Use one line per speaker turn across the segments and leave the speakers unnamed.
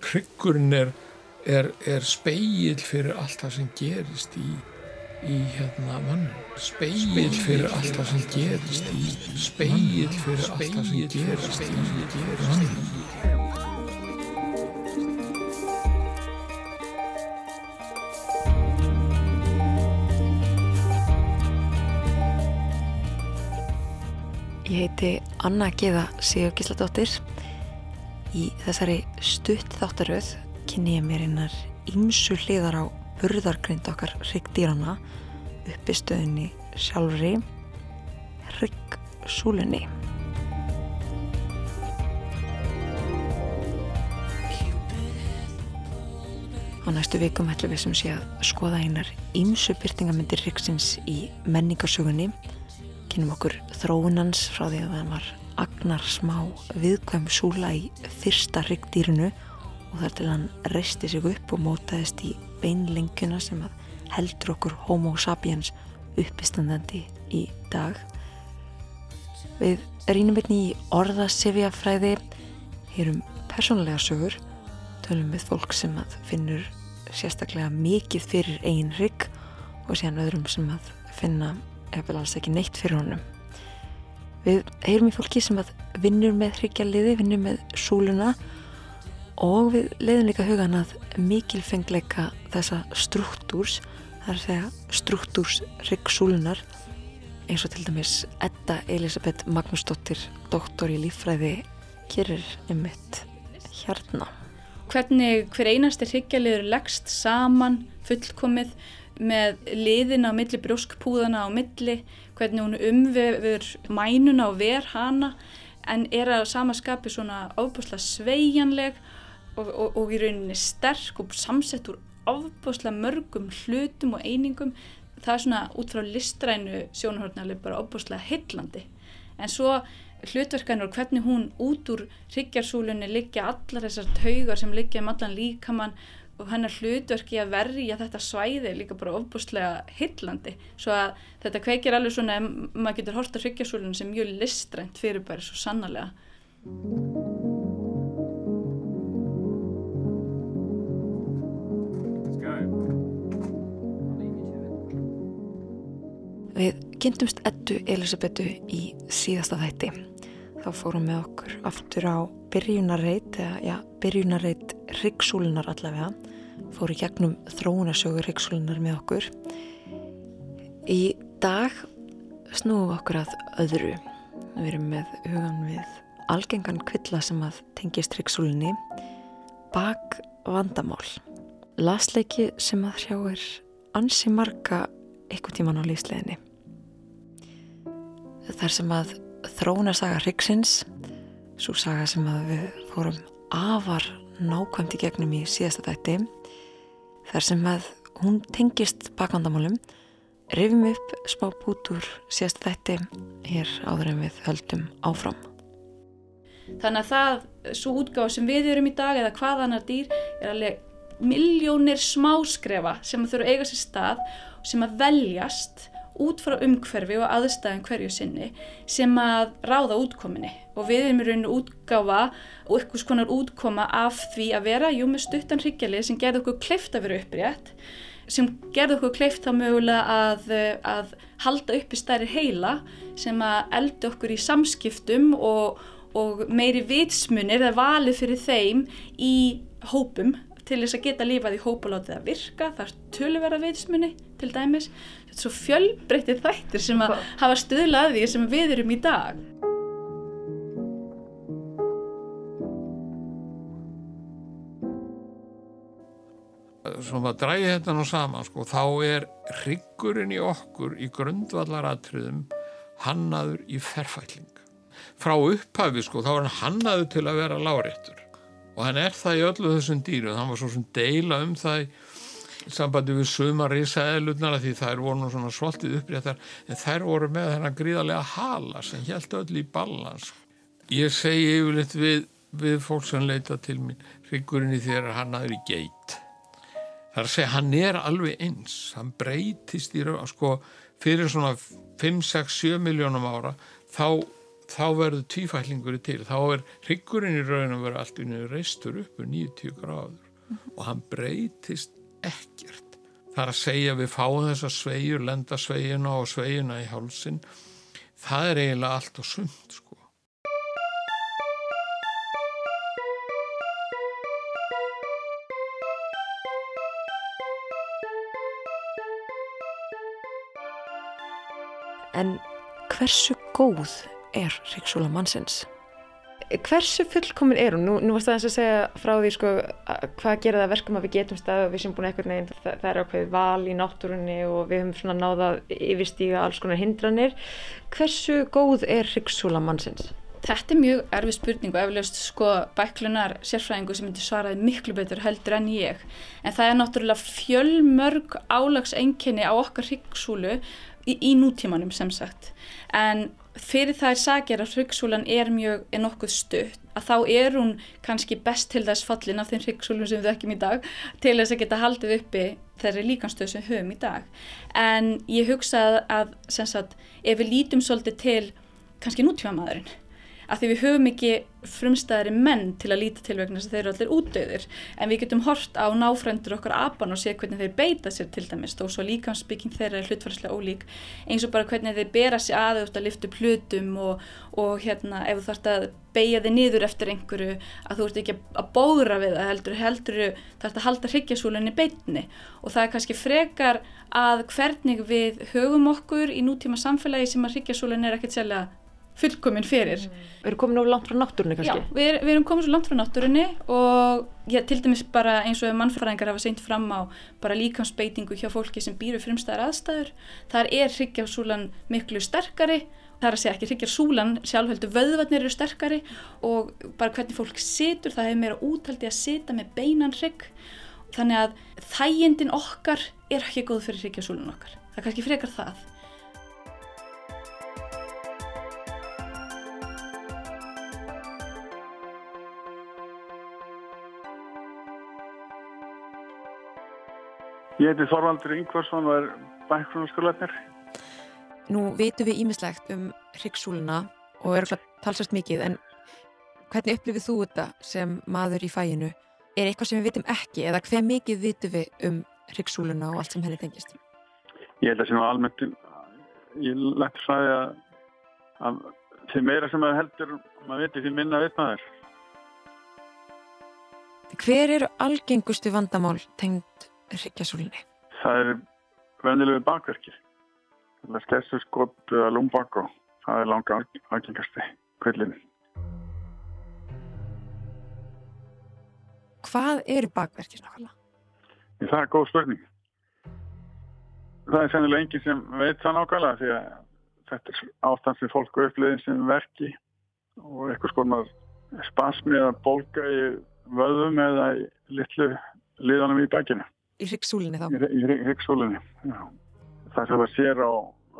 Hryggurinn er, er, er speil fyrir allt það sem gerist í, í hérna mannum. Speil fyrir allt það sem gerist í, speil fyrir allt það sem gerist í mannum.
Anna Geða Sigur Gísladóttir. Í þessari stutt þáttaröð kynni ég mér einar ímsu hliðar á burðargrind okkar hryggdýrana uppi stöðinni sjálfri hryggsúlunni. Á næstu vikum ætlum við sem sé að skoða einar ímsu byrtingamindir hryggsins í menningarsögunni kynum okkur þróunans frá því að hann var agnar smá viðkvæm súla í fyrsta hryggdýrinu og þar til hann reisti sig upp og mótaðist í beinlenguna sem heldur okkur homo sapiens uppistandandi í dag. Við rínum einni í orðasifjafræði, heyrum persónlega sögur, tölum við fólk sem finnur sérstaklega mikið fyrir eigin hrygg og síðan öðrum sem að finna eða alls ekki neitt fyrir honum. Við heyrum í fólki sem að vinnur með hryggjarliði, vinnur með súluna og við leiðum líka hugan að mikilfengleika þessa struktúrs, er að segja struktúrs hryggsúlunar eins og til dæmis Edda Elisabeth Magnúsdóttir, doktor í líffræði, gerir um mitt hérna.
Hvernig hver einasti hryggjarliður leggst saman fullkomið með liðina á milli brjóskpúðana á milli, hvernig hún umvefur mænuna og ver hana en er að samaskapi svona ofbúslega sveianleg og, og, og í rauninni sterk og samsett úr ofbúslega mörgum hlutum og einingum. Það er svona út frá listrænu sjónahörnarlega bara ofbúslega heillandi. En svo hlutverkanur og hvernig hún út úr hryggjarsúlunni liggja allar þessar taugar sem liggja um allan líkamann og hennar hlutverki að verja þetta svæði líka bara ofbúslega hillandi svo að þetta kveikir alveg svona maður getur horta hryggjarsúlun sem mjög listrænt fyrir bara svo sannarlega.
Við kynntumst Eddu Elisabetu í síðasta þætti. Þá fórum við okkur aftur á byrjunarreit, eða já, byrjunarreit ryggsúlunar allavega. Fóru gegnum þróunasögur ryggsúlunar með okkur. Í dag snúum við okkur að öðru. Við erum með hugan við algengan kvilla sem að tengist ryggsúlunni. Bak vandamál. Lasleiki sem að hrjáir ansi marga eitthvað tíman á lífsleginni. Þar sem að þróuna saga Ryggsins, svo saga sem að við fórum afar nákvæmt í gegnum í síðasta þætti, þar sem að hún tengist bakvandamálum, rifum upp smá bútur síðasta þætti. Hér áður en við höldum áfram.
Þannig að það, svo útgáð sem við erum í dag eða hvaðanar dýr er alveg miljónir smáskrefa sem þurfa að eiga sér stað sem að veljast út frá umhverfi og aðstæðan hverju sinni sem að ráða útkominni og við erum í rauninu útgáfa og eitthvað skonar útkoma af því að vera, jú með stuttan hryggjalið sem gerði okkur kleift að vera upprétt sem gerði okkur kleift þá mögulega að, að halda upp í stærri heila sem að eldi okkur í samskiptum og, og meiri vitsmunir eða valið fyrir þeim í hópum til þess að geta lífað í hóp og látið að virka, það er tölverða vitsmunni til dæmis, þetta er svo fjölbreyttir þættir sem að hafa stöðlaði sem við erum í dag.
Svo maður dræði þetta nú saman sko, þá er hryggurinn í okkur í grundvallaratriðum hannaður í ferfætling. Frá upphafi sko, þá er hann hannaður til að vera láréttur. Og hann er það í öllu þessum dýru hann var svo sem deila um það sambandi við sumar í sæðlutnar því þær voru svona svolítið uppréttar en þær voru með þennan gríðarlega hala sem held öll í ballans ég segi yfirleitt við, við fólk sem leita til mín ryggurinn í þér er hann aður í geit það er að segja hann er alveg eins. Hann breytist í raun sko fyrir svona 5, 6, 7 miljónum ára þá þá verður tvífællingur til. Þá er hryggurinn í raun að vera allt unni reistur upp um 90 gráður. Og hann breytist ekkert. Það er að segja við fáum þessa sveigur lenda sveigina og sveigina í hálsin það er eiginlega allt og sumt sko
En hversu góð er Ríksúla mannsins? Hversu fullkomin er hún? Nú, nú varst það eins að segja frá því sko, hvað gera það verkum að við getum stað og við sem búin eitthvað neginn, það, það er ákveðið val í náttúrunni og við höfum svona náðað yfirstíga alls konar hindranir. Hversu góð er Ríksúla mannsins?
Þetta er mjög erfið spurning og eflaust sko bæklunar sérfræðingu sem myndir svaraði miklu betur heldur en ég. En það er náttúrulega fjölmörg álagsengjenni á okkar hryggsúlu í, í nútímanum sem sagt. En fyrir það er sagir að hryggsúlan er mjög er nokkuð stutt að þá er hún kannski best til þess fallin af þeim hryggsúlum sem við þekkjum í dag til þess að geta haldið uppi þeirri líkanstöð sem höfum í dag. En ég hugsa að, að sagt, ef við lítum svolítið til kannski nútímamadurinn að því við höfum ekki frumstæðari menn til að líta til vegna þess að þeir eru allir útdöðir en við getum hort á náfrændur okkar apan og séð hvernig þeir beita sér til dæmis. Þó svo líkansbygging þeirra er hlutvarslega ólík. Eins og bara hvernig þeir bera sér aðeins að lifta plutum og, og hérna ef þú þarfst að beigja þig niður eftir einhverju að þú ert ekki að bóðra við það heldur, heldur þarfst að halda hryggjasúlunni beitni og það er kannski frekar að hvernig við högum okkur í nútíma samfélagi sem að hryggjasúlunni er ekkert sérlega fullkomin fyrir. Mm.
Við erum komin á langt frá náttúrunni kannski?
Já, við, við erum komin svo langt frá náttúrunni og ja, til dæmis bara eins og mannfræðingar hafa seint fram á bara líkansbeitingu hjá fólki sem býru frumstæðar aðstæður. Þar er hryggjarsúlan miklu sterkari, það er að segja ekki hryggjarsúlan, sjálfhöldu vöðvarnir eru sterkari og bara hvernig fólk situr, það hefur meira úthaldi að sita með beinan hrygg. Þannig að þægindin okkar er ekki góð fyrir hryggjarsúlan okkar. Það er kannski frekar það.
Ég heiti Þorvaldur Yngvarsson og er bækgrunarskólanir.
Nú veitum við ímislegt um hryggsúluna og er alltaf talsast mikið en hvernig upplifið þú þetta sem maður í fæinu? Er eitthvað sem við vitum ekki eða hver mikið vitum við um hryggsúluna og allt sem henni tengist?
Ég held að sem almennt ég lætti sæði að, að því meira sem maður heldur maður veitir því minna veit maður.
Hver eru algengustu vandamál tengd hryggjasúlinni?
Það er venilegu bakverkir. Skessu skott eða lúmbak og það er langa algengasti kvillinu.
Hvað eru bakverkir nákvæmlega?
Það er góð spurning. Það er sennilega enginn sem veit það nákvæmlega því að þetta er ástand sem fólku uppliðin sem verki og eitthvað skoðum að spasmi eða bólka í vöðum eða í litlu liðanum í bakinu.
Í hryggsúlinni þá?
Í, hryggsúlinni, já. Það sem það sér á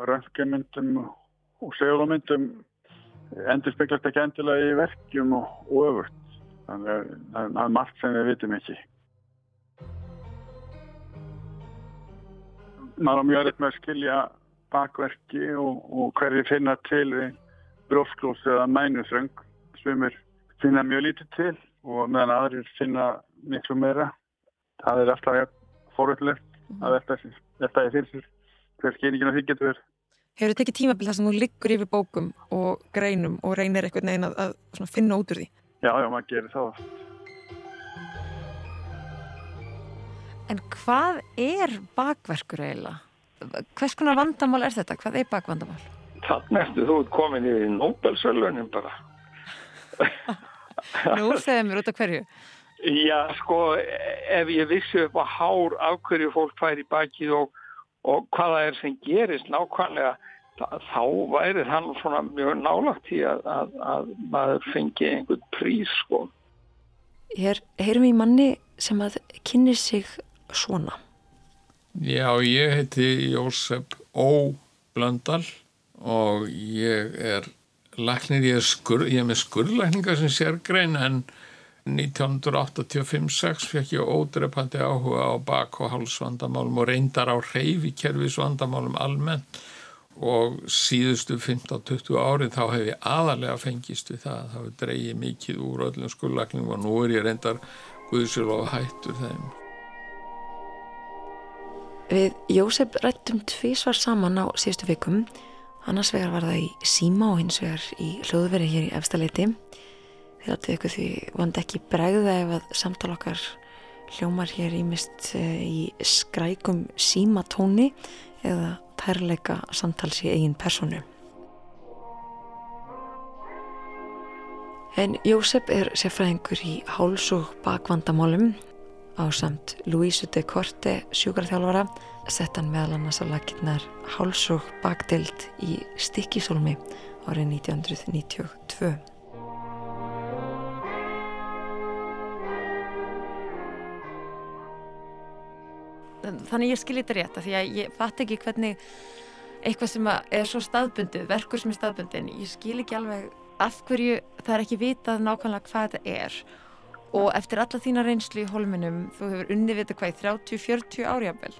röntgenmyndum og segulmyndum endur speklast ekki endilega í verkjum og, öfurt. Þannig að það er margt sem við vitum ekki. Á mjög erriðt með að skilja bakverki og, og hverju finna til brjósklós eða mænusröng sem er finna mjög lítið til og meðan aðrir finna miklu meira. Það er alltaf fóröldilegt að velta því fyrir sér hver skeiningin að því getur verið.
Hefur þið tekið tímabil þar sem þú liggur yfir bókum og greinum og reynir eitthvað neginn að, að finna út úr því?
Já, já, maður gerir það.
En hvað er bakverkur eiginlega? Hvers konar vandamál er þetta? Hvað er bakvandamál?
Þannig ertu þú komin í Nobel-sölunum bara.
Nú segðum við út á hverju.
Já, sko, ef ég vissi upp á hár af hverju fólk fær í bakið og, og hvaða er sem gerist nákvæmlega, þá væri það svona mjög nálagt í að, að, að maður fengi einhvern prís, sko.
Hér heyrum við í manni sem að kynni sig svona.
Já, ég heiti Jósef Ó. Blöndal og ég er læknir, ég er, skur, ég er með skurrlækninga sem sérgrein en 1985-6 fekk ég ódrepandi áhuga á bak- og hálsvandamálum og reyndar á reyfikerfisvandamálum almennt. Og síðustu 15-20 árið þá hef ég aðalega fengist við það. Það hefur dreyið mikið úr öllum skullakningum og nú er ég reyndar Guðsjólof hættur þeim.
Við Jósef rættum tvísvar saman á síðustu vikum. Annars vegar var það í síma og hins vegar í hljóðveri hér í efstaleiti þið láttu ykkur því vond ekki bregða ef að samtal okkar hljómar hér ímist eh, í skrækum símatóni eða tærleika samtals í eigin personu. En Jósef er sérfræðingur í háls- og bakvandamálum á samt Louise de Korte sjúkarþjálfara sett hann meðal annars að lakirnar háls- og bakdelt í Stikkisólmi árið 1992.
þannig ég skilji þetta rétt því að ég fatt ekki hvernig eitthvað sem er svo staðbundið verkur sem er staðbundin, ég skil ekki alveg af hverju það er ekki vitað nákvæmlega hvað þetta er og eftir alla þína reynslu í holminum þú hefur unni vitað hvað í 30-40 árjafvel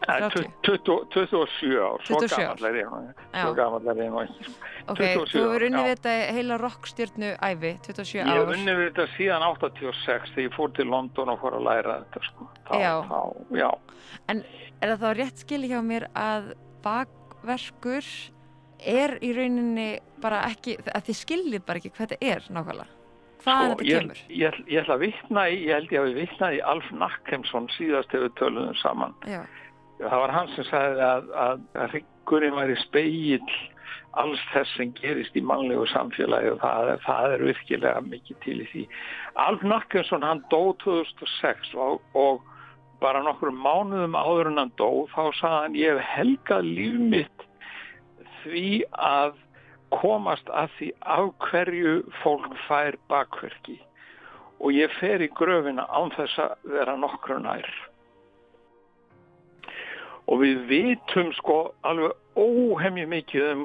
27 ár. Svo
27 ár.
gammal er ég svo gammal er ég
ok, þú hefur unni vitað heila rockstjörnu æfi 27 ár
ég hef unni vitað síðan 86 þegar ég fór til London og fór að læra þetta sko. þá,
já.
Þá, já.
En er það þá rétt skil hjá mér að bakverkur er í rauninni bara ekki, að þið skiljið bara ekki hvað þetta er nákvæmlega hvaðan
sko,
þetta
ég,
kemur?
ég, ég ætla að vitna í, ég held ég að við vitnaði í Alf Nackemsson síðast hefur töluðum saman.
Já,
það var hann sem sagði að, að, að ryggurinn væri speill alls þess sem gerist í mannlegu samfélagi og það, það er virkilega mikið til í því. Alf Nackemsson hann dó 2006 og, og bara nokkur mánuðum áður en hann dó þá sagði hann ég hef helgað líf mitt því að komast að því af hverju fólk fær bakverki og ég fer í gröfina án þess að vera nokkru nær. Og við vitum sko alveg óhemji mikið um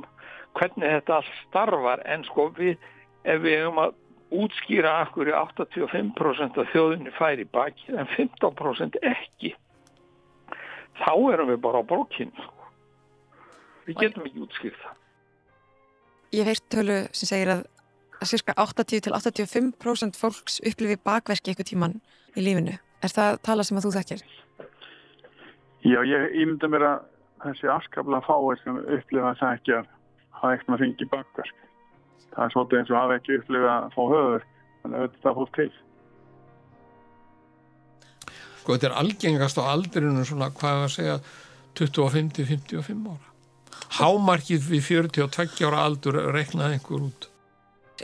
hvernig þetta allt starfar en sko við, ef við hefum að útskýra af hverju 85% af þjóðinni fær í baki en 15% ekki, þá erum við bara á brókinu sko. Við getum ekki útskýrt það.
Ég hef heyrt tölu sem segir að að cirka 80-85% fólks upplifi bakverki eitthvað tíman í lífinu er það tala sem að þú þekkir?
Já, ég ímynda mér að þessi afskaplega fáið sem upplifa það ekki að hafa ekkert maður fengið bakverk. Það er svolítið eins og hafa ekki upplifað að fá höfur, þannig að þetta fólk til.
Sko þetta er algengast á aldrinu svona hvað að segja 25-55 ára. Hámarkið við 42 ára aldur reknaði einhver út.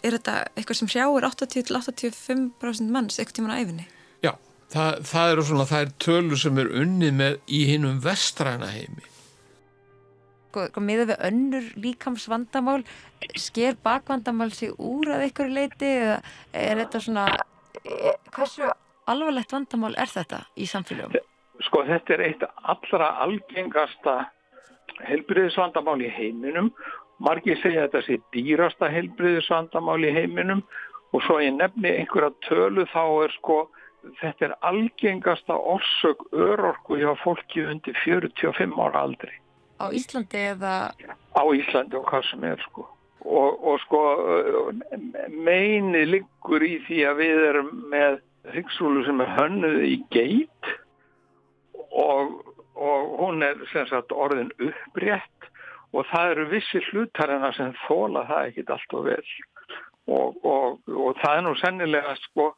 Er þetta eitthvað sem hrjáir 80-85% manns eitthvað tíman á æfinni?
Já, það, það eru svona, það er tölu sem er unnið með í hinnum vestræna heimi.
Sko, sko miða við önnur líkamsvandamál, sker bakvandamál sig úr að einhverju leiti eða er þetta svona, e, hversu alvarlegt vandamál er þetta í samfélagum?
Sko þetta er eitt allra algengasta helbriðisvandamál í heiminum. Margir segja þetta sé dýrasta helbriðisvandamál í heiminum og svo ég nefni einhverja tölu þá er sko þetta er algengasta orsök örorku hjá fólki undir 45 ára aldri.
Á Íslandi eða...
Á Íslandi og hvað sem er sko. Og, og sko meini liggur í því að við erum með hyggsúlu sem er hönnuð í geit og, og hún er sem sagt orðin upprétt og það eru vissi hlutarina sem þóla það ekkit allt og vel og, og, og það er nú sennilega sko,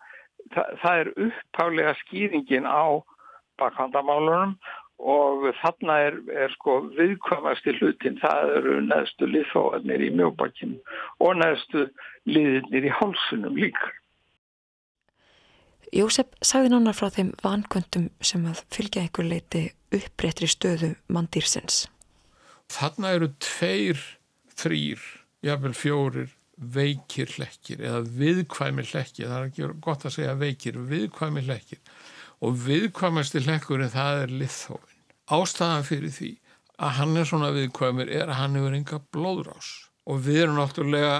það, það er upphálega skýringin á bakhandamálunum og þarna er, er sko viðkvæmast í hlutin, það eru neðstu liðfóðarnir í mjóbakkinu og neðstu liðinir í hálsunum líka.
Jósef sagði nánar frá þeim vankvöndum sem að fylgja einhver leiti uppréttri stöðu mandýrsins.
Þarna eru tveir, þrýr, jáfnvel fjórir veikir hlekkir eða viðkvæmi hlekkir, það er ekki gott að segja veikir, viðkvæmi hlekkir og viðkvæmasti hlekkurinn það er liðþófin. Ástæðan fyrir því að hann er svona viðkvæmur er að hann hefur enga blóðrás og við erum náttúrulega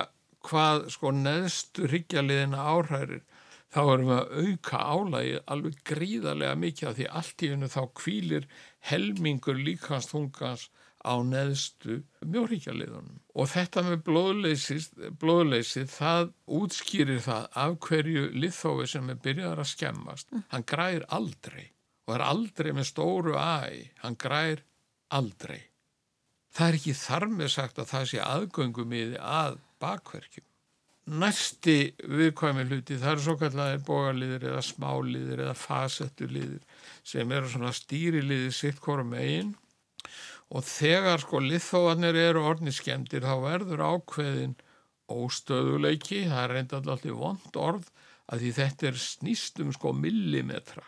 hvað sko neðstu hryggjaliðina áhrærir þá erum við að auka álægi alveg gríðarlega mikið af því allt í hennu þá kvílir helmingur líkast þungans á neðstu mjórhíkjaliðunum. Og þetta með blóðleysið, það útskýrir það af hverju liðþói sem er byrjaðar að skemmast. Mm. Hann græir aldrei og er aldrei með stóru æ, hann græir aldrei. Það er ekki þar með sagt að það sé aðgöngum í að bakverkjum. Næsti viðkvæmi hluti það eru svo kallar bógarliðir eða smáliðir eða fasettuliðir sem eru svona stýriliðir sitt hvorum eigin og þegar sko liðþóanir eru orðniskemdir þá verður ákveðin óstöðuleiki, það er reynda alltaf vond orð að því þetta er snýstum sko millimetra.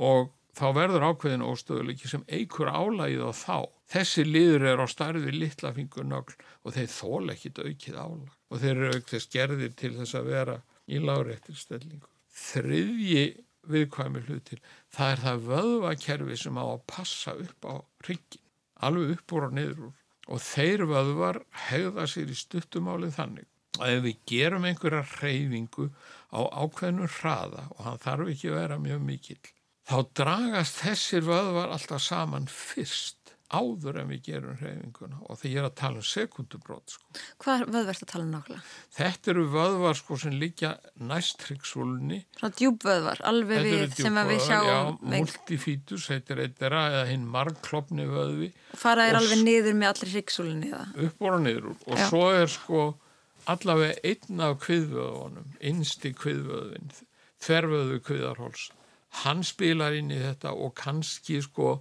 Og þá verður ákveðin óstöðuleiki sem eigur álægið á þá. Þessi liður er á starfi litlafingurnögl og þeir þól ekkit aukið álag og þeir eru aukþess gerðir til þess að vera í láréttilstellingu. Þriðji viðkvæmi hlutil, það er það vöðvakerfi sem á að passa upp á ryggin, alveg upp úr og niður úr og þeir vöðvar hegða sér í stuttumálið þannig að ef við gerum einhverja reyfingu á ákveðnum hraða og hann þarf ekki að vera mjög mikill þá dragast þessir vöðvar alltaf saman fyrst áður en við gerum hreyfinguna. Og þegar ég er að tala um sekundubrót sko.
Hvað vöðvar er þetta að tala um nákvæmlega?
Þetta eru vöðvar sko sem líka næst hryggsvólunni
Svona djúbvöðvar, alveg við sem við sjáum
Já, multifítus heitir eittra eða hinn margklopni vöðvi.
Fara er alveg niður með allir hryggsvólunni
Upp og niður og já. svo er sko allavega einn af kviðvöðunum innsti kviðvöðin þervöðu kviðarháls hann spilar inn í þetta og kannski sko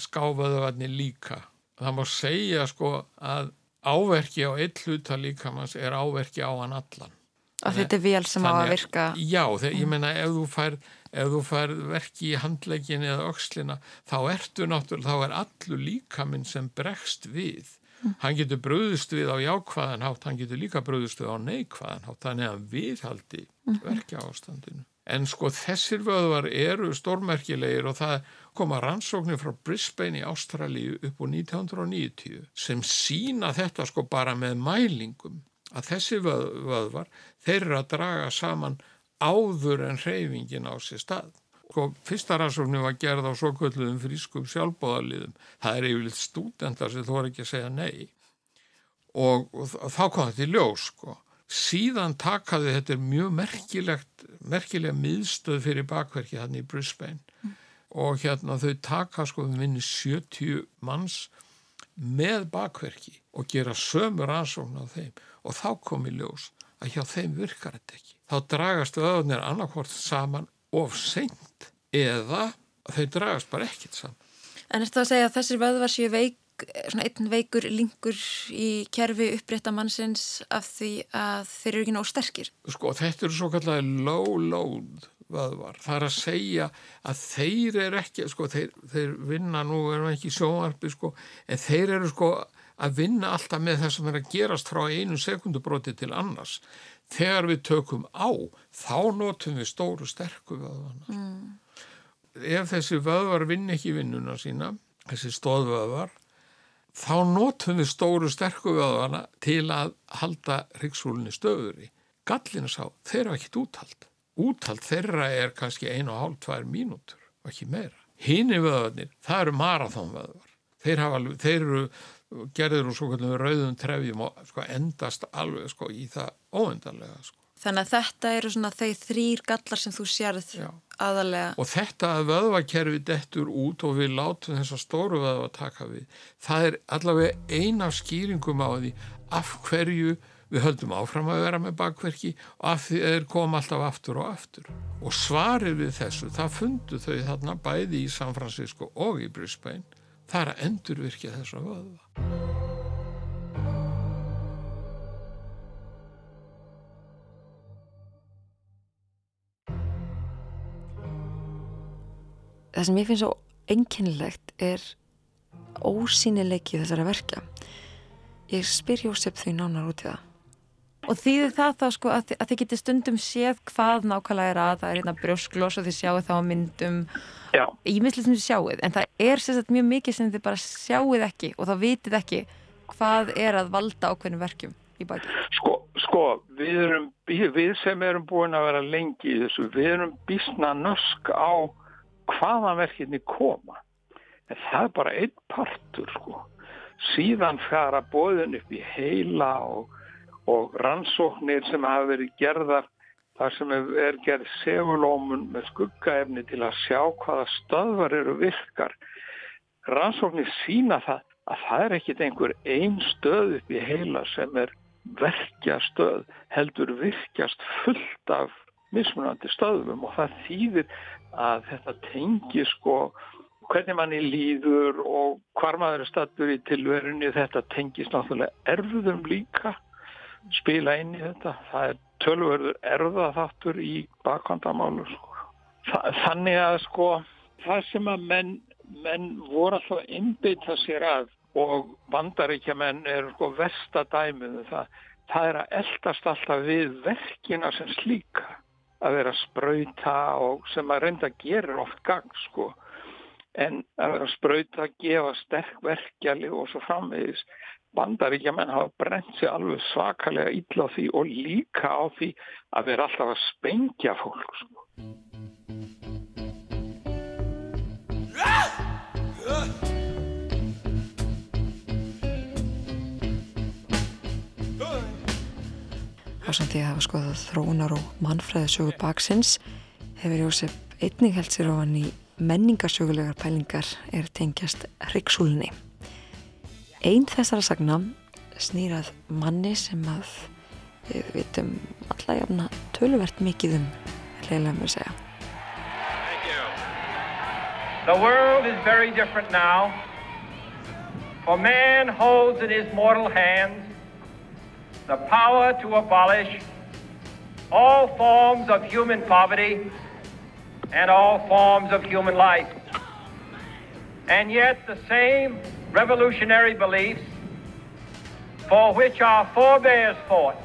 skáfaðuvarnir líka. Það má segja sko að áverki á eitt hluta líkamanns er áverki á hann allan.
Að þetta er vel sem á að virka.
Já, þegar, ég menna ef þú fær, ef þú fær verki í handlegin eða aukslina þá ertu náttúrulega, þá er allur líkaminn sem bregst við. Mm. Hann getur bröðust við á jákvæðan hátt, hann getur líka bröðust við á neikvæðan hátt, þannig að viðhaldi mm. verkja ástandinu. En sko þessir vöðvar eru stórmerkilegir og það koma rannsóknir frá Brisbane í Ástralíu upp á 1990 sem sína þetta sko bara með mælingum að þessi vöð, vöðvar þeir eru að draga saman áður en hreyfingin á sér stað. Sko fyrsta rannsóknir var gerð á svo kvöldluðum frískum sjálfbóðaliðum. Það er yfirleitt stúdendar sem þú var ekki að segja nei og, og þá kom þetta í ljós sko síðan takaðu þetta er mjög merkilegt merkilega miðstöð fyrir bakverki hann í Brisbane. Mm. og hérna þau taka sko um minni 70 manns með bakverki og gera sömur ansókn á þeim. Og þá kom í ljós að hjá þeim virkar þetta ekki. Þá dragast öðunir annarkvort saman of seint eða þau dragast bara ekkit saman.
En er þetta að segja að þessir vöðvar séu veik svona einn veikur lingur í kerfi upprétta mannsins af því að þeir eru ekki nóg sterkir?
Sko þetta eru svo kallega low load vöðvar. Það er að segja að þeir eru ekki, sko þeir, þeir vinna nú, erum ekki sjónvarpi sko, en þeir eru sko að vinna alltaf með það sem er að gerast frá einu sekundubróti til annars. Þegar við tökum á, þá notum við stóru sterku vöðvana. Mm. Ef þessi vöðvar vinn ekki vinnuna sína, þessi stóðvöðvar, þá notum við stóru sterku vöðvana til að halda hryggsúlinni stöður í. Gallinu sá, þeir eru ekkit úthald. Úthald þeirra er kannski ein og hálf, tvær mínútur og ekki meira. Hínni vöðvarnir, það eru marathónvöðvar. Þeir, þeir eru gerður úr svo kallum rauðum trefjum og sko, endast alveg sko, í það óendarlega. Sko.
Þannig að þetta eru svona þeir þrýr gallar sem þú sérð Já. aðalega.
Og þetta að vöðvakerfi dettur út og við látum þessa stóru vöðva taka við, það er allavega eina skýringum á því af hverju við höldum áfram að vera með bakverki og af því þeir kom alltaf aftur og aftur. Og svarið við þessu, það fundu þau þarna bæði í San Francisco og í Brisbane, það er að endurvirkja þessa vöðva.
Það sem ég finnst svo einkennilegt er ósýnileiki þessara verka. Ég spyr Jósef því nánar út í það.
Og þýðir það þá sko að, að þið getur stundum séð hvað nákvæmlega er að það er hérna brjósklós og þið sjáu þá myndum. Ímyndslið sem þið sjáuð en það er sérstaklega mjög mikið sem þið bara sjáuð ekki og þá vitið ekki hvað er að valda ákveðnum verkjum í baki.
Sko, sko við, erum, við sem erum búin að vera lengi í þessu, við erum bísna nösk á hvaðan verkinni koma en það er bara einn partur sko síðan fara bóðin upp í heila og, og rannsóknir sem hafa verið gerðar þar sem er gerð segulómun með skuggaefni til að sjá hvaða stöðvar eru virkar. Rannsóknir sína það að það er ekkit einhver einn stöð upp í heila sem er verkjastöð, heldur virkjast fullt af mismunandi stöðum og það þýðir að þetta tengi sko hvernig manni líður og hvar maður er stattur í tilverunni þetta tengis náttúrulega erfðum líka spila inn í þetta. Það er tölverður erðaþáttur í bakvandamálu. Sko. Þannig að sko það sem að menn, menn voru alltaf að innbytta sér að og bandaríkja menn er sko vestadæmið um það, það er að eldast alltaf við verkina sem slíka að vera að spröyta og sem að reynda að gera oft gang sko en að vera að spröyta, gefa sterk verkjali og svo framvegis bandaríkjaman hafa brent sig alveg svakalega illa á því og líka á því að vera alltaf að spengja fólk sko.
Á samt því að hafa skoðað þróunar og mannfræðisögu baksins hefur Jósef einning held sér ofan í menningarsögulegar pælingar er tengjast hryggsúlunni. Einn þessara sagna snýrað manni sem að við vitum alla jafna töluvert mikið um leiðilega að segja.
The world is very different now for man holds in his mortal hands the power to abolish all forms of human poverty and all forms of human life. And yet the same revolutionary beliefs for which our forebears fought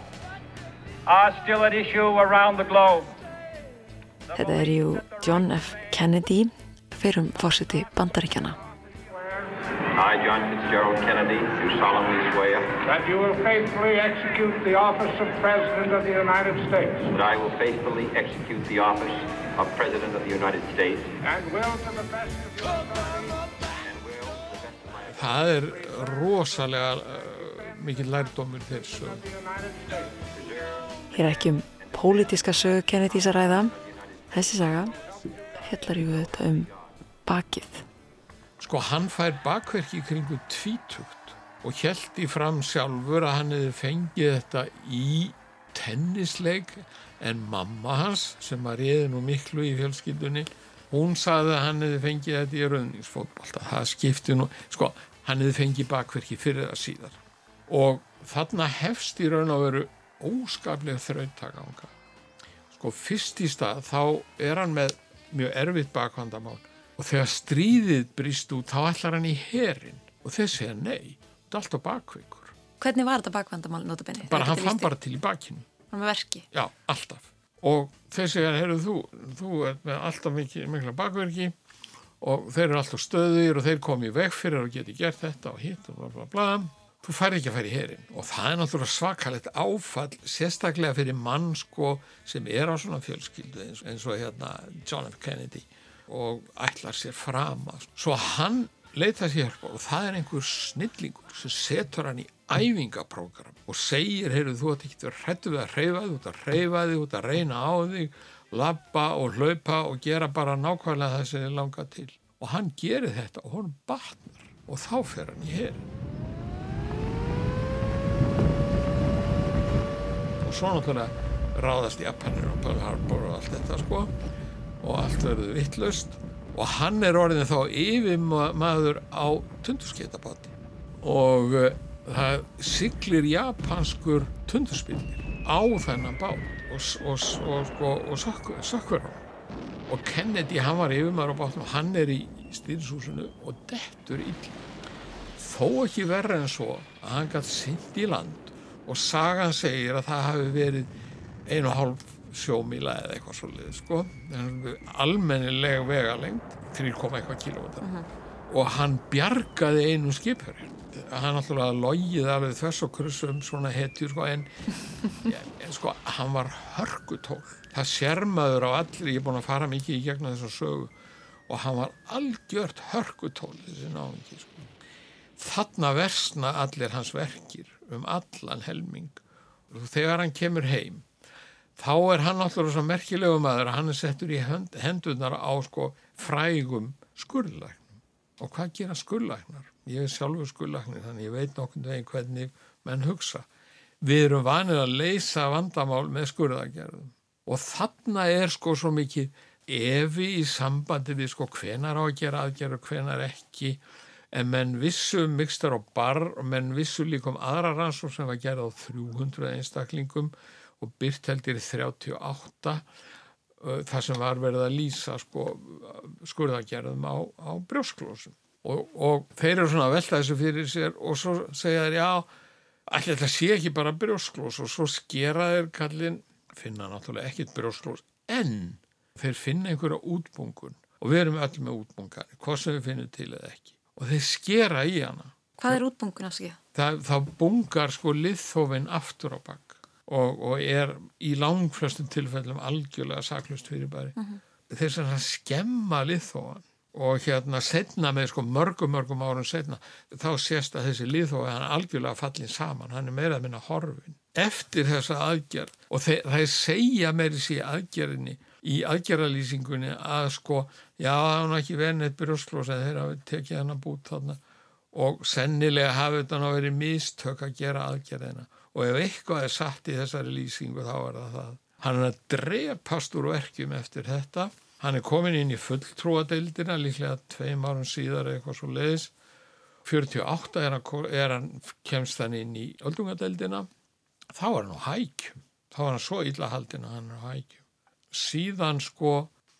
are still at issue around the globe.
Þetta er jú John F. Kennedy fyrrum fórsiti bandaríkjana.
I, John Fitzgerald Kennedy, do solemnly swear
That you will faithfully execute the office of President of the United States
that I will faithfully execute the office of President of the United States
and will to the best of your ability
Það er rosalega uh, mikið lærdómur þeir sög.
the United States.
Hér er ekki um pólitíska sögu Kennedys að ræða. Þessi saga fjallar jú þetta um bakið.
Sko hann fær bakverki kringu tvítugt og held í fram sjálfur að hann hefði fengið þetta í tennisleik en mamma hans sem að réði nú miklu í fjölskyldunni hún saði að hann hefði fengið þetta í rauðningsfótbolta. Það skipti nú, sko hann hefði fengið bakverki fyrir það síðar og þarna hefst í raun og veru óskaplega þrautaganga. Sko fyrst í stað þá er hann með mjög erfitt bakvandamál og þegar stríðið brýst út þá ætlar hann í herin og þeir segja nei, þetta er alltaf bakveikur
Hvernig var þetta bakvandamál notabenni?
bara hann fann bara til í bakinu.
Hann með verki.
já, alltaf. Og þeir segja, heyrðu þú, þú er með alltaf mikla bakverki og þeir eru alltaf stöðir og þeir komi í veg fyrir og geti gert þetta og hitt og bla bla bla. Þú fær ekki að færi herin og það er náttúrulega svakalegt áfall sérstaklega fyrir mann sko sem er á svona fjölskyldu eins, eins og hérna John F. Kennedy og ætlar sér fram að svo hann leita sér og það er einhver snillingur sem setur hann í æfingaprógram og segir, heyrðu þú ert ekki hrættu við að hreyfa þig, þú ert að hreyfa þig, þú ert að reyna á þig, labba og hlaupa og gera bara nákvæmlega það sem þið langar til. Og hann gerir þetta og hann batnar og þá fer hann í herin og svo náttúrulega ráðast Japanir og Pearl Harbor og allt þetta sko og allt verður vittlust og hann er orðin þá yfirmaður á tundurskeitabáti og uh, það siglir japanskur tundurspillir á þennan bát og, og, og, sko, og sökkur, á. Og Kennedy hann var yfirmaður á bátnum og hann er í stýrishúsinu og dettur illa. Þó ekki verra en svo að hann gætt sint í land og sagan segir að það hafi verið einu og hálf sjómíla eða eitthvað svolítið sko. Almennilega vegalengt 3,1 kilómetra og hann bjargaði einu skipurinn hann alltaf logið alveg þess og krussum svona hetjur sko en, en sko hann var hörkutól. Það sérmaður á allir ég er búin að fara mikið í gegnum þessum sögu og hann var algjört hörkutól þessi náðingi sko. Þarna versna allir hans verkir um allan helming. Og þegar hann kemur heim þá er hann alltaf svo merkilegu maður að hann er settur í hendunar á sko frægum skurðlæknum og hvað gera skurðlæknar? Ég er sjálfur skurðlæknir þannig ég veit nokkur veginn hvernig menn hugsa. Við erum vanið að leysa vandamál með skurðagerðum og þarna er sko svo mikið evi í sambandi við sko hvenar á að gera aðgerð og hvenar ekki en menn vissu um mikstar og barr og menn vissu líka um aðra rannsók sem var gerð á 300 einstaklingum og byrt heldur í 38 þar sem var verið að lýsa sko, skurðagerðum á, á brjósklósum og, og þeir eru svona að velta þessu fyrir sér og svo segja þeir já allir þetta sé ekki bara brjósklós og svo skera þeir kallin finna náttúrulega ekkit brjósklós en þeir finna einhverja útbungun og við erum öll með útbungar hvað sem við finnum til eða ekki. Og þeir skera í hana.
Hvað er útbungun að skilja?
Það, það bungar sko liðþófin aftur á bakk og, og er í langflestum tilfellum algjörlega saklust fyrir bæri uh -huh. þeir sem að skemma liðþófan og hérna setna með sko mörgum mörgum árum setna þá sést að þessi liðþófi hann er algjörlega fallin saman, hann er meira að minna horfin eftir þessa aðgerð og þeir, það segja meiri síðan aðgerðinni í aðgerðalýsingunni að sko, já, það var ekki neitt brjósklós eða þeir hafi tekið hann að bút þarna og sennilega hafi þetta ná verið mistök að gera aðgerðina og ef eitthvað er satt í þessari lýsingu þá er það það. Hann er að drepast úr verkjum eftir þetta. Hann er komin inn í fulltrúadeildina líklega tveim árum síðar eitthvað svo leiðis. 48 er hann, er hann kemst hann inn í öldungadeildina. Þá er hann á hækjum. Þá er hann svo illa haldin að hann er á hækjum síðan sko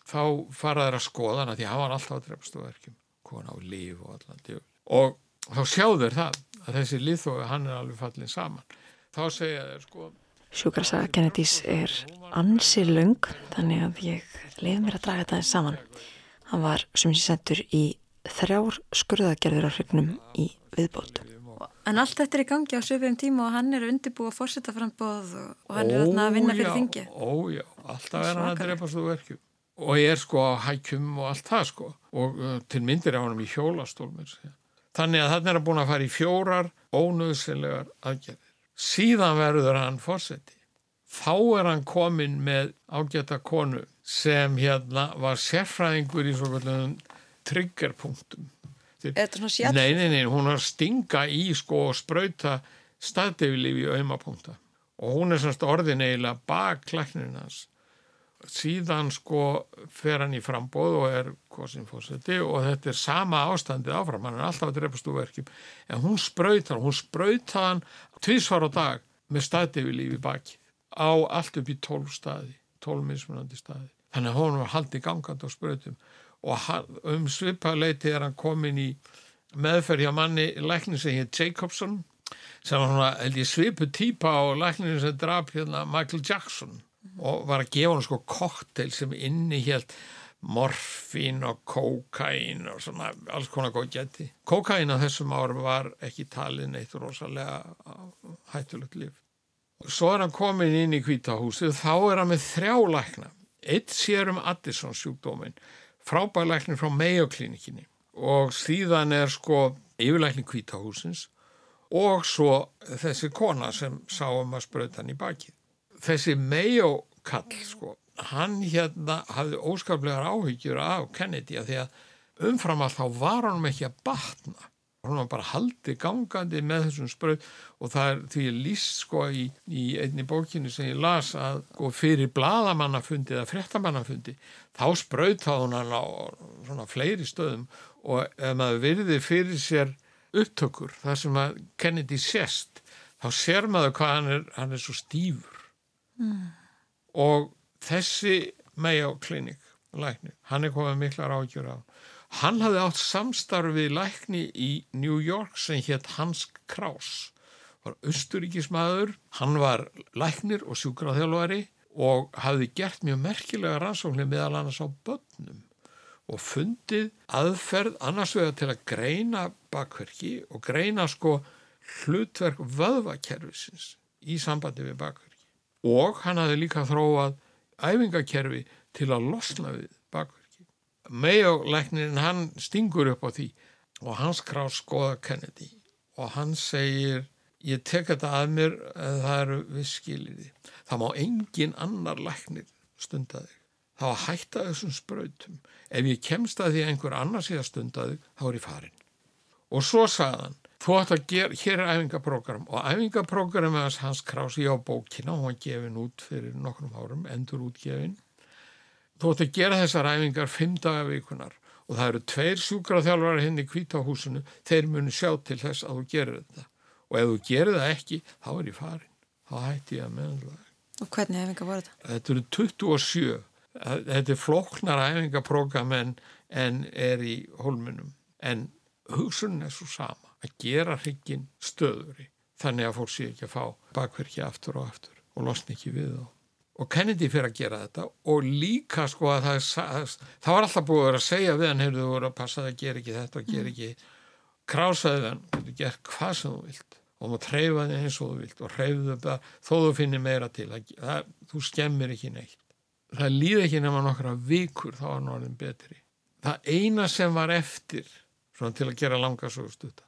þá faraður að skoða hann að því hann var alltaf að drefast á verkjum kona á líf og allan djöfli og þá sjáður það að þessi liðþói hann er alveg fallin saman þá segja þeir sko
Sjúkarsaga Kennedys er ansi lung þannig að ég leif mér að draga þetta saman hann var sem ég sendur í þrjár skurðagerður á hrygnum í viðbótum
En allt þetta er í gangi á söfum tíma og hann er undirbúið að fórsetta frambóð og, og hann er að vinna fyrir þingi.
Ójá, alltaf er hann að drepa svo verkjum. Og ég er sko á hækjum og allt það sko. Og uh, til myndir á hann í hjólastólmur. Þannig að hann er að búin að fara í fjórar ónöðsynlegar aðgerðir. Síðan verður hann fórseti. Þá er hann komin með ágæta konu sem hérna var sérfræðingur í svona triggerpunktum
Þetta er svona sjálf?
Nei, nei, nei, hún að stinga í sko og sprauta staðdefilífi í auðmapunkta og hún er semst orðin eiginlega bak klæknirinn hans. Síðan sko fer hann í frambóð og er kosin fórseti og þetta er sama ástandið áfram, hann er alltaf að drepa stúverkjum en hún hann, hún sprauta hann tvísvar á dag með staðdefilífi baki á allt upp í tólf staði, tólf mismunandi staði. Þannig að hún var haldið gangand á sprautum. Og um svipaleiti er hann komin í meðferð hjá manni læknin sem hér Jacobson sem var svona, held ég, svipu típa á lækninu sem draf hérna Michael Jackson og var að gefa hann sko koktel sem inni helt morfín og kókain og svona alls konar góð geti. Kókain á þessum árum var ekki talin eitt rosalega hættulegt líf. Svo er hann komin inn í kvítahúsið, þá er hann með þrjá lækna. Eitt sér um Addison sjúkdóminn frábælæknir frá Mayo klínikinni og síðan er sko yfirlæknir kvítahúsins og svo þessi kona sem sá um að spröta hann í baki. Þessi Mayo kall sko, hann hérna hafði óskaplegar áhyggjur af Kennedy að því að umfram allt þá var hann ekki að batna. Hún var bara haldið gangandi með þessum spröð og það er því líst sko í, í einni bókinu sem ég las að sko, fyrir bladamannafundi eða frettamannafundi þá spröð þá hún hann á svona fleiri stöðum og ef maður virði fyrir sér upptökur þar sem að Kennedy sést þá sér maður hvað hann er, hann er svo stífur mm. og þessi Mayo Clinic lækni, hann er komið miklar ágjur á Hann hafði átt samstarfið lækni í New York sem hétt Hans Kraus. Var austuríkismæður, hann var læknir og sjúkraþjálfari og hafði gert mjög merkilega rannsóknir meðal annars á börnum og fundið aðferð annars vegar til að greina bakverki og greina sko hlutverk vöðvakerfisins í sambandi við bakverki. Og hann hafði líka þróað æfingakerfi til að losna við bakverki. Mayo-læknin hann stingur upp á því og hans krás skoða Kennedy. Og hann segir ég tek þetta að mér en það eru við skiliði það má engin annar læknir stunda þig. Þá að hætta þessum sprautum. Ef ég kemst að því einhver annar sé að stunda þig þá er ég farin og svo sagðan þú ætti að gera, hér er æfingaprogram og æfingaprogram er hans krás. Ég á bókina, hún var gefin út fyrir nokkrum árum, endur útgefin þú ætti að gera þessar æfingar fimm daga vikunar og það eru tveir sjúkraþjálfari hinn í kvítahúsinu þeir munu sjá til þess að þú gerir þetta. Og ef þú gerir það ekki þá er ég farin, þá hætti ég að meðanlega
Og hvernig æfingar voru þetta?
Þetta eru 27 þetta er floknar æfingaprogram en, en er í holmunum en hugsunin er svo sama að gera hryggin stöðuri þannig að fólk sé ekki að fá bakverki aftur og aftur og losna ekki við þá. Og Kennedy fyrir að gera þetta og líka sko að það, það, það var alltaf búið að vera að segja við hann heyrðu þú voru að passa að gera ekki þetta og gera ekki. Krásaði hann, getur gert hvað sem þú vilt og maður treyfa þig eins og þú vilt og hreyfðu það þó þú finnir meira til. Það, það, þú skemmir ekki neitt. Það líði ekki nema nokkra vikur þá var hann orðin betri. Það eina sem var eftir svona til að gera langa svo stutta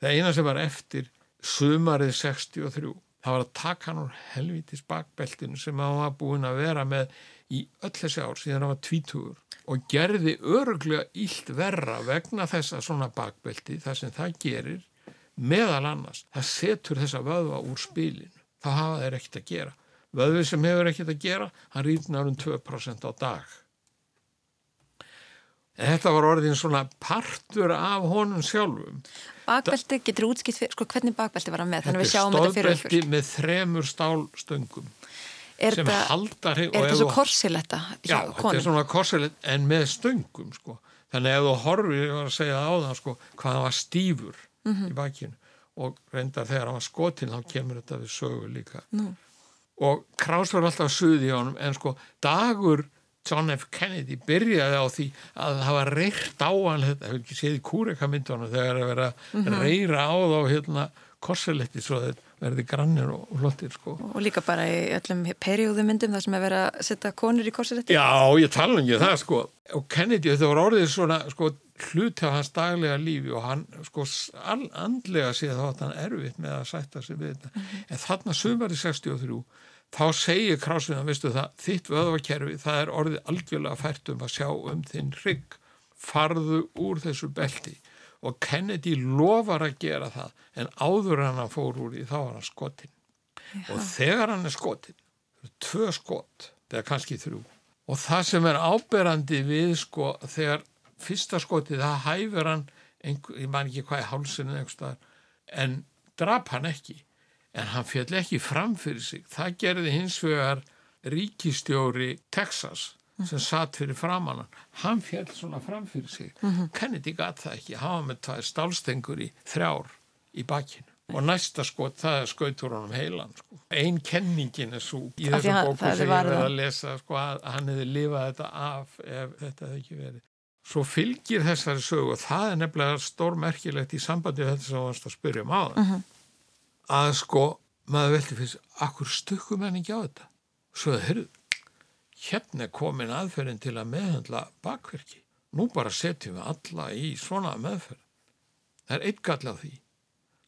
það eina sem var eftir sumarið 63 það var að taka hann úr helvitis bakbeltinu sem hann var búin að vera með í öll þessi ár síðan hann var tvítugur og gerði öruglega ílt verra vegna þessa svona bakbelti þar sem það gerir meðal annars, það setur þessa vöðva úr spilinu, þá hafa þeir ekkert að gera. Vöðvi sem hefur ekkert að gera hann rýtnar um 2% á dag þetta var orðin svona partur af honum sjálfum
Bakbelti getur útskipt fyrir, sko hvernig bakbelti var hann með
þetta er stóðbelti með þremur stálstöngum
er
sem
þetta, svo korsiletta
já, þetta er svona korsilett en með stöngum sko. þannig ef þú horfir, ég var að segja á það sko, hvað hann var stífur mm -hmm. í bakinu og reyndar þegar hann var skotin þá kemur þetta við sögu líka
Nú.
og var alltaf suði á hann en sko dagur John F. Kennedy byrjaði á því að var reyrt á hann þetta hefur ekki séð í kúreka myndunum þegar að mm -hmm. reyra á þá hérna korsiletti svo þeir verði grannir og flottir sko.
Og líka bara í öllum perióðumyndum þar sem er verið að setja konur í korsiletti
Já, ég tala um ekki það sko og Kennedy þetta var orðið svona sko hluti af hans daglega lífi og hann sko andlega séð þá að hann erfitt með að sætta sig við þetta mm -hmm. en þarna sömari 63 þá segir krásviðan, veistu það þitt vöðvakerfi, það er orðið algjörlega fært um að sjá um þinn rygg farðu úr þessu belti. Og Kennedy lofar að gera það en áður hann að fór úr í þá var hann skotin Já. og þegar hann er skotin tvö skot, það er kannski þrjú. Og það sem er áberandi við sko þegar fyrsta skotið það hæfur hann einhver, ég man ekki hvað í hálsinu en drap hann ekki en hann fjall ekki fram fyrir sig. Það gerði hins vegar ríkistjóri Texas sem satt fyrir framann hann. Fjall svona fram fyrir sig. Mm -hmm. Kennedy gatt það ekki. Hann var með tvær stálstengur í þrjár í bakinu. Og næsta skot það er skautur honum heilan sko. einn kenningin er svo í þessu bóku sem ég verði að lesa sko, að hann hefði lifað þetta af ef þetta hefði ekki verið. Svo fylgir þessari sögu og það er nefnilega stórmerkilegt í sambandi við þetta sem við varst að spyrja um á það mm -hmm. Að sko maður veldi fyrst, akkur stukkum henni ekki á þetta svo það, heyrðu hérna komin aðferðin til að meðhandla bakverki. Nú bara setjum við alla í svona meðferð. Það er eitt gall á því.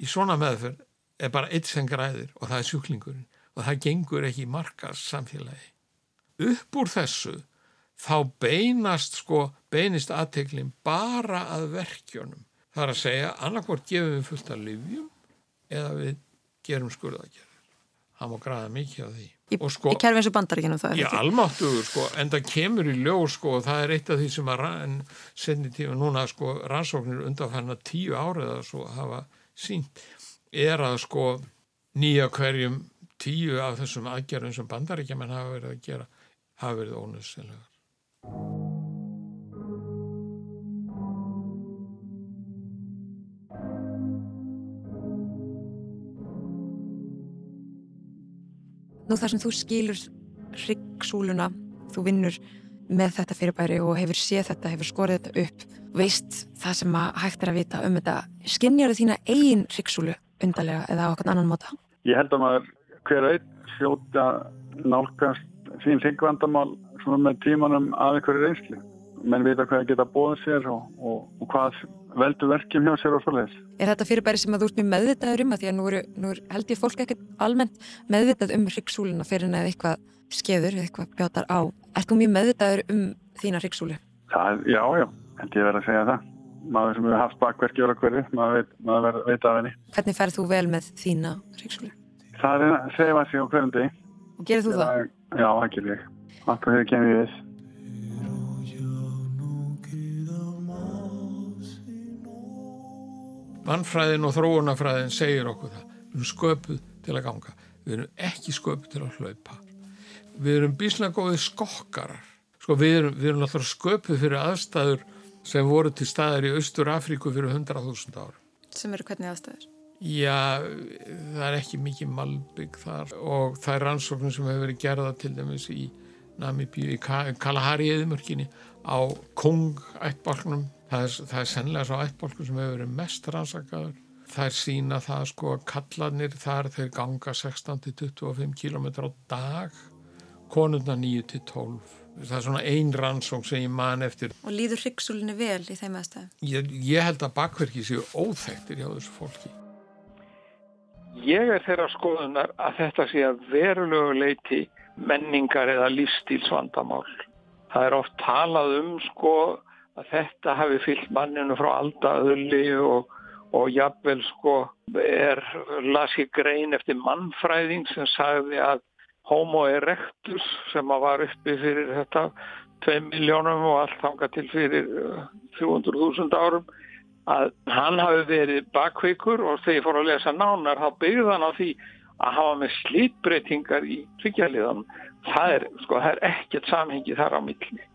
Í svona meðferð er bara eitt sem græðir og það er sjúklingurinn og það gengur ekki í markas samfélagi. Upp úr þessu þá beinast sko, beinist aðteklinn bara að verkjónum. Það er að segja, annarkvort gefum við fullt af livjum eða við gerum skurðagerðir. Það má græða mikið á því.
Í, sko, í kerfi eins og bandaríkinu það
Já, almáttuður sko, en það kemur í ljós sko og það er eitt af því sem að senni tíma núna sko rannsóknir undanfanna tíu árið að svo hafa sínt er að sko nýja hverjum tíu af þessum aðgerðum sem bandaríkjaman hafa verið að gera hafa verið ónöðsynlegar
Nú þar sem þú skilur ryggsúluna, þú vinnur með þetta fyrirbæri og hefur séð þetta, hefur skorið þetta upp, veist það sem hægt er að vita um þetta. Skinnjar þína eigin ryggsúlu undarlega eða á okkur annan móta?
Ég held að maður hver einn hljóta nálgast sín ryggvandamál með tímanum af einhverju reynsli. Menn vita hvað geta bóðið sér og, og, og hvað veldu verkjum hjá sér og svoleiðis.
Er þetta fyrirbæri sem að þú ert mjög meðvitaður um að því að nú, eru, nú er, held ég fólk ekkert almennt meðvitað um hryggsúluna fyrir en eða eitthvað skeður, eitthvað bjátar á. Er þú mjög meðvitaður um þína hryggsúlu?
Já, já, held ég verið að segja það. Maður sem hefur haft bakverki og hverju, maður veit, maður veit af henni.
Hvernig færð þú vel með þína hryggsúlu?
Það er að segja sig á hverjum deg.
Og gerir þú það?
Já, það gerir ég. Allt og hefur kemur
Mannfræðin og þróunafræðin segir okkur það. Við erum sköpuð til að ganga. Við erum ekki sköpuð til að hlaupa. Við erum bíslega góðið skokkarar. Sko við erum, við erum alltaf sköpuð fyrir aðstæður sem voru til staðar í Austur Afríku fyrir 100.000 ára.
Sem eru hvernig aðstæður?
Já, það er ekki mikið malbygg þar og það er rannsóknum sem hefur verið gerða til dæmis í Namibíu, í Kalahari eðimörkinni á Kong-ættbálknum. Það er, það er sennilega svo ættbálkum sem hefur verið mest rannsakaður. Það er sína það sko að kallanir þar þeir ganga 16-25 km á dag, konurna 9-12 það er svona ein rannsóng sem ég man eftir
Og líður hryggsúlinni vel í þeim aðstæðum?
Ég, ég held að bakverki séu óþægtir hjá þessu fólki
Ég er þeirra skoðunar að þetta sé að verulegu leiti menningar eða lífstílsvandamál. Það er oft talað um sko að þetta hafi fyllt manninu frá aldaöðli og, og jafnvel sko er lasið grein eftir mannfræðing sem sagði að homo erectus sem var uppi fyrir þetta 2 miljónum og allt þanga til fyrir 300.000 árum að hann hafi verið bakveikur og þegar ég fór að lesa nánar þá byggði hann á því að hafa með slítbreytingar í tryggjarliðan það er, sko, það er ekkert samhengi þar á milli.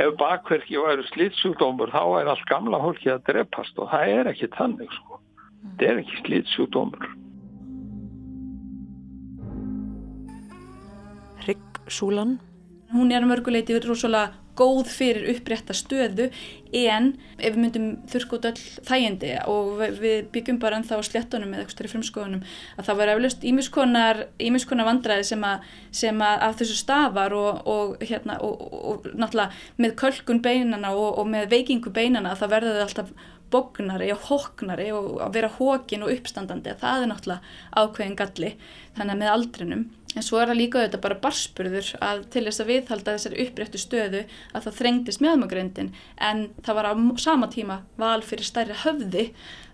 Ef bakverki væri slítsjúkdómur þá er allt gamla fólki að drepast og það er ekki tannig sko. Það er ekki slítsjúkdómur
Ryggsúlan
Hún er mörguleiti rosalega góð fyrir upprétta stöðu en ef við myndum þurrk út all þægindi og við byggjum bara ennþá sléttunum eða eitthvað í frumskoðunum að það var eflust ímiskonar vandræði sem, a, sem að af þessu stafar og, og, hérna, og, og náttúrulega með kölkun beinana og með veikingu beinana það verður alltaf bognari og hóknari og að vera hókin og uppstandandi. Það er náttúrulega ákveðin galli þannig að með aldrinum En svo er það líka auðvitað bara barspurður að til þess að viðhalda þessari uppréttu stöðu að það þrengtist meðmagrindin en það var á sama tíma val fyrir stærri höfði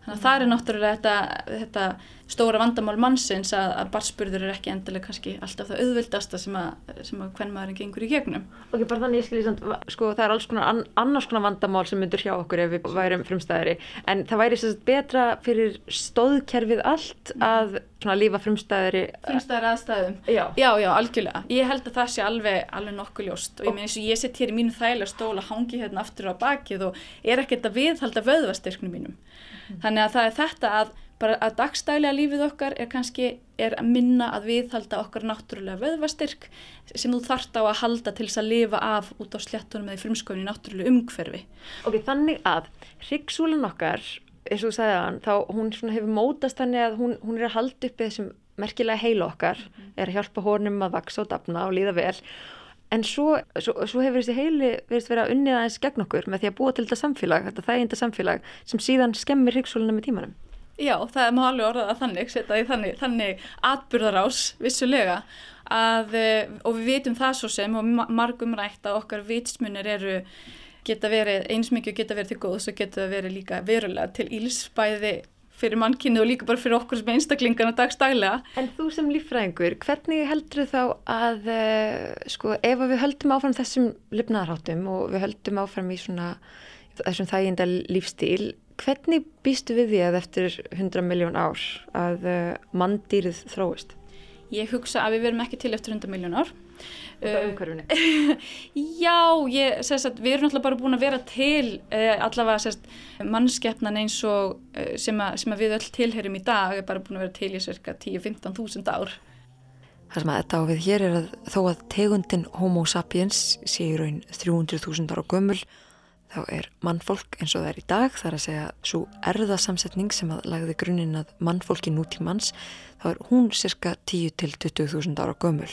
þannig að það er náttúrulega þetta, þetta stóra vandamál mannsins að, að barspurður er ekki endilega kannski alltaf það auðvildasta sem að, sem að hvern maðurinn gengur í gegnum.
Ok, bara þannig ég skilji samt, sko það er alls konar an, annars konar vandamál sem myndur hjá okkur ef við værum frumstæðari en það væri sérst betra fyrir stóðkerfið allt að svona lífa frumstæðari
Frumstæðari aðstæðum?
Já.
Já, já, algjörlega. Ég held að það sé alveg, alveg nokkuð ljóst og ég meina eins og ég sett hér í mínu þægilega stóla hangi hérna aftur á bakið og er ekkert að viðhalda vöðvastyrknum mínum. Mm. Þannig að það er þetta að bara að dagstælega lífið okkar er kannski er að minna að viðhalda okkar náttúrulega vöðvastyrk sem þú þart á að halda til þess að lifa af út á sléttunum eða í frumskóinu náttúrulega umhverfi.
Ok, þannig að hryggsúlan okkar, eins og þú sagði hann, þá hún hefur mótast þannig að hún, hún er að halda upp þessum merkilega heila okkar, mm -hmm. er að hjálpa honum að vaksa og dapna og líða vel En svo, svo, svo hefur þessi heili verið að unnið aðeins gegn okkur með því að búa til þetta samfélag, þetta þæginda samfélag sem síðan skemmir hryggsóluna með tímanum.
Já, það er máli orðað að þannig, setja í þannig, þannig atbyrðarás vissulega að, eh, og við vitum það svo sem og margum rætt að okkar vitsmunir eru geta verið, eins mikið geta verið til góðs og geta verið líka verulega til ílsbæði fyrir mannkynni og líka bara fyrir okkur sem einstaklingarna dagstælega.
En þú sem líffræðingur, hvernig heldur þá að, uh, sko, ef við höldum áfram þessum lifnaðarháttum og við höldum áfram í svona þessum þæginda lífstíl, Hvernig býstu við því að eftir 100 miljón ár að uh, manndýrið þróist?
Ég hugsa að við verum ekki til eftir 100 miljón ár.
Það er umhverfuni?
Já, ég, að, við erum alltaf bara búin að vera til uh, allavega sérst, mannskeppnan eins og uh, sem, að, sem að við öll tilherum í dag er bara búin að vera til í cirka 10-15 þúsund ár.
Það sem að þetta á við hér er að þó að tegundin Homo sapiens sé í raun 300.000 ára gömul þá er mannfólk eins og það er í dag þar að segja svo erðasamsetning sem að lagði grunninn að mannfólki nútímanns þá er hún cirka 10 til 20.000 ára gömul.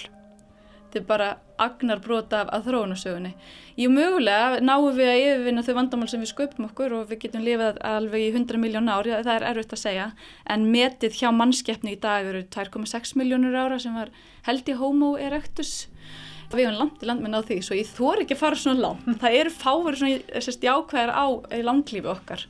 Þetta er bara agnar brota af, af þróunarsögunni. Jú mögulega náum við að yfirvinna þau vandamál sem við sköpum okkur og við getum lifað alveg í 100 miljón ár, það er erfitt að segja, en metið hjá mannskeppni í dag eru 2,6 miljónur ára sem var held í homo erectus. Við hefum langt í land með náð því svo ég þór ekki að fara svona langt. Það eru fáverið svona sérst, jákvæðar á langlífi okkar.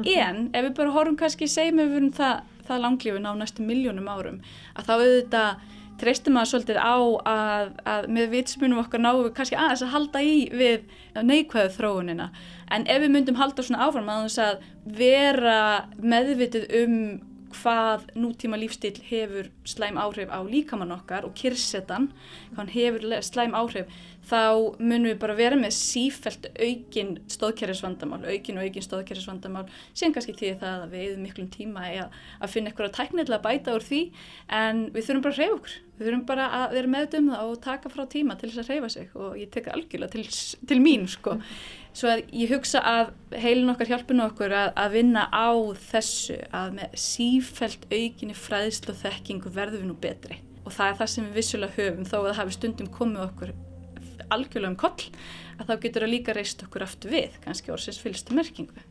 En ef við bara horfum kannski segjum við um það, það langlífi ná næstu miljónum árum að þá auðvitað treystum að svolítið á að, að með vitsmunum okkar náum við kannski aðeins að halda í við neikvæðu þróunina. En ef við myndum halda svona áfram að þess að vera meðvitið um hvað nútíma lífstíl hefur slæm áhrif á líkamann okkar og kyrsetan, hvað hann hefur slæm áhrif, þá munum við bara vera með sífælt aukin stóðkerrisvandamál, aukin og aukin stóðkerrisvandamál, sem kannski því það að við erum miklum tíma að, að finna eitthvað tæknilega bæta úr því, en við þurfum bara að reyfa okkur, við þurfum bara að vera meðdum það og taka frá tíma til þess að reyfa sig og ég tek algjörlega til, til mín sko. Svo að ég hugsa að heilin okkar hjálpuna okkur að, að vinna á þessu að með sífælt aukinni fræðslu og þekkingu verðum við nú betri. Og það er það sem við vissulega höfum þó að það hafi stundum komið okkur algjörlega um koll að þá getur það líka reist okkur aftur við, kannski orðsins fylgstu merkingu.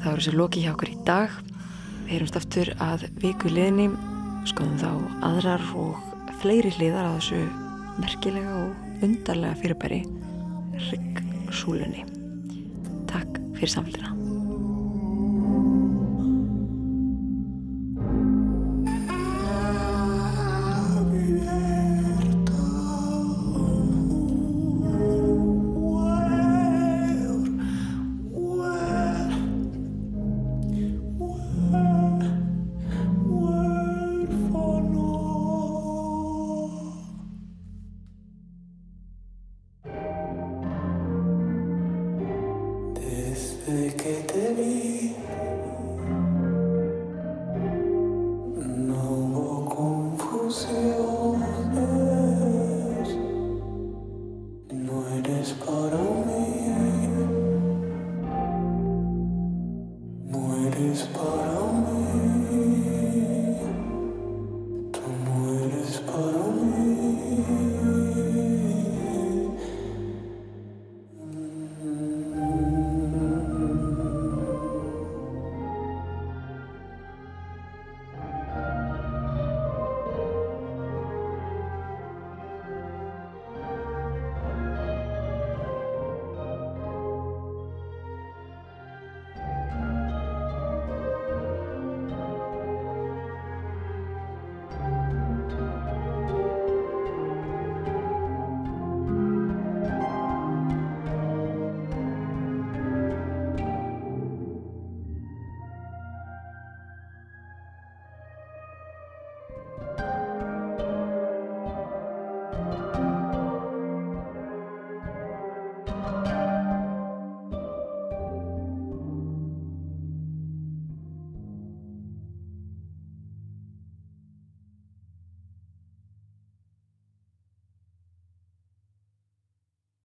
Það voru sér loki hjá okkur í dag Við erum staftur að viku liðni, skoðum þá aðrar og fleiri hliðar á þessu merkilega og undarlega fyrirbæri, ryggsúlunni. Takk fyrir samfélgina.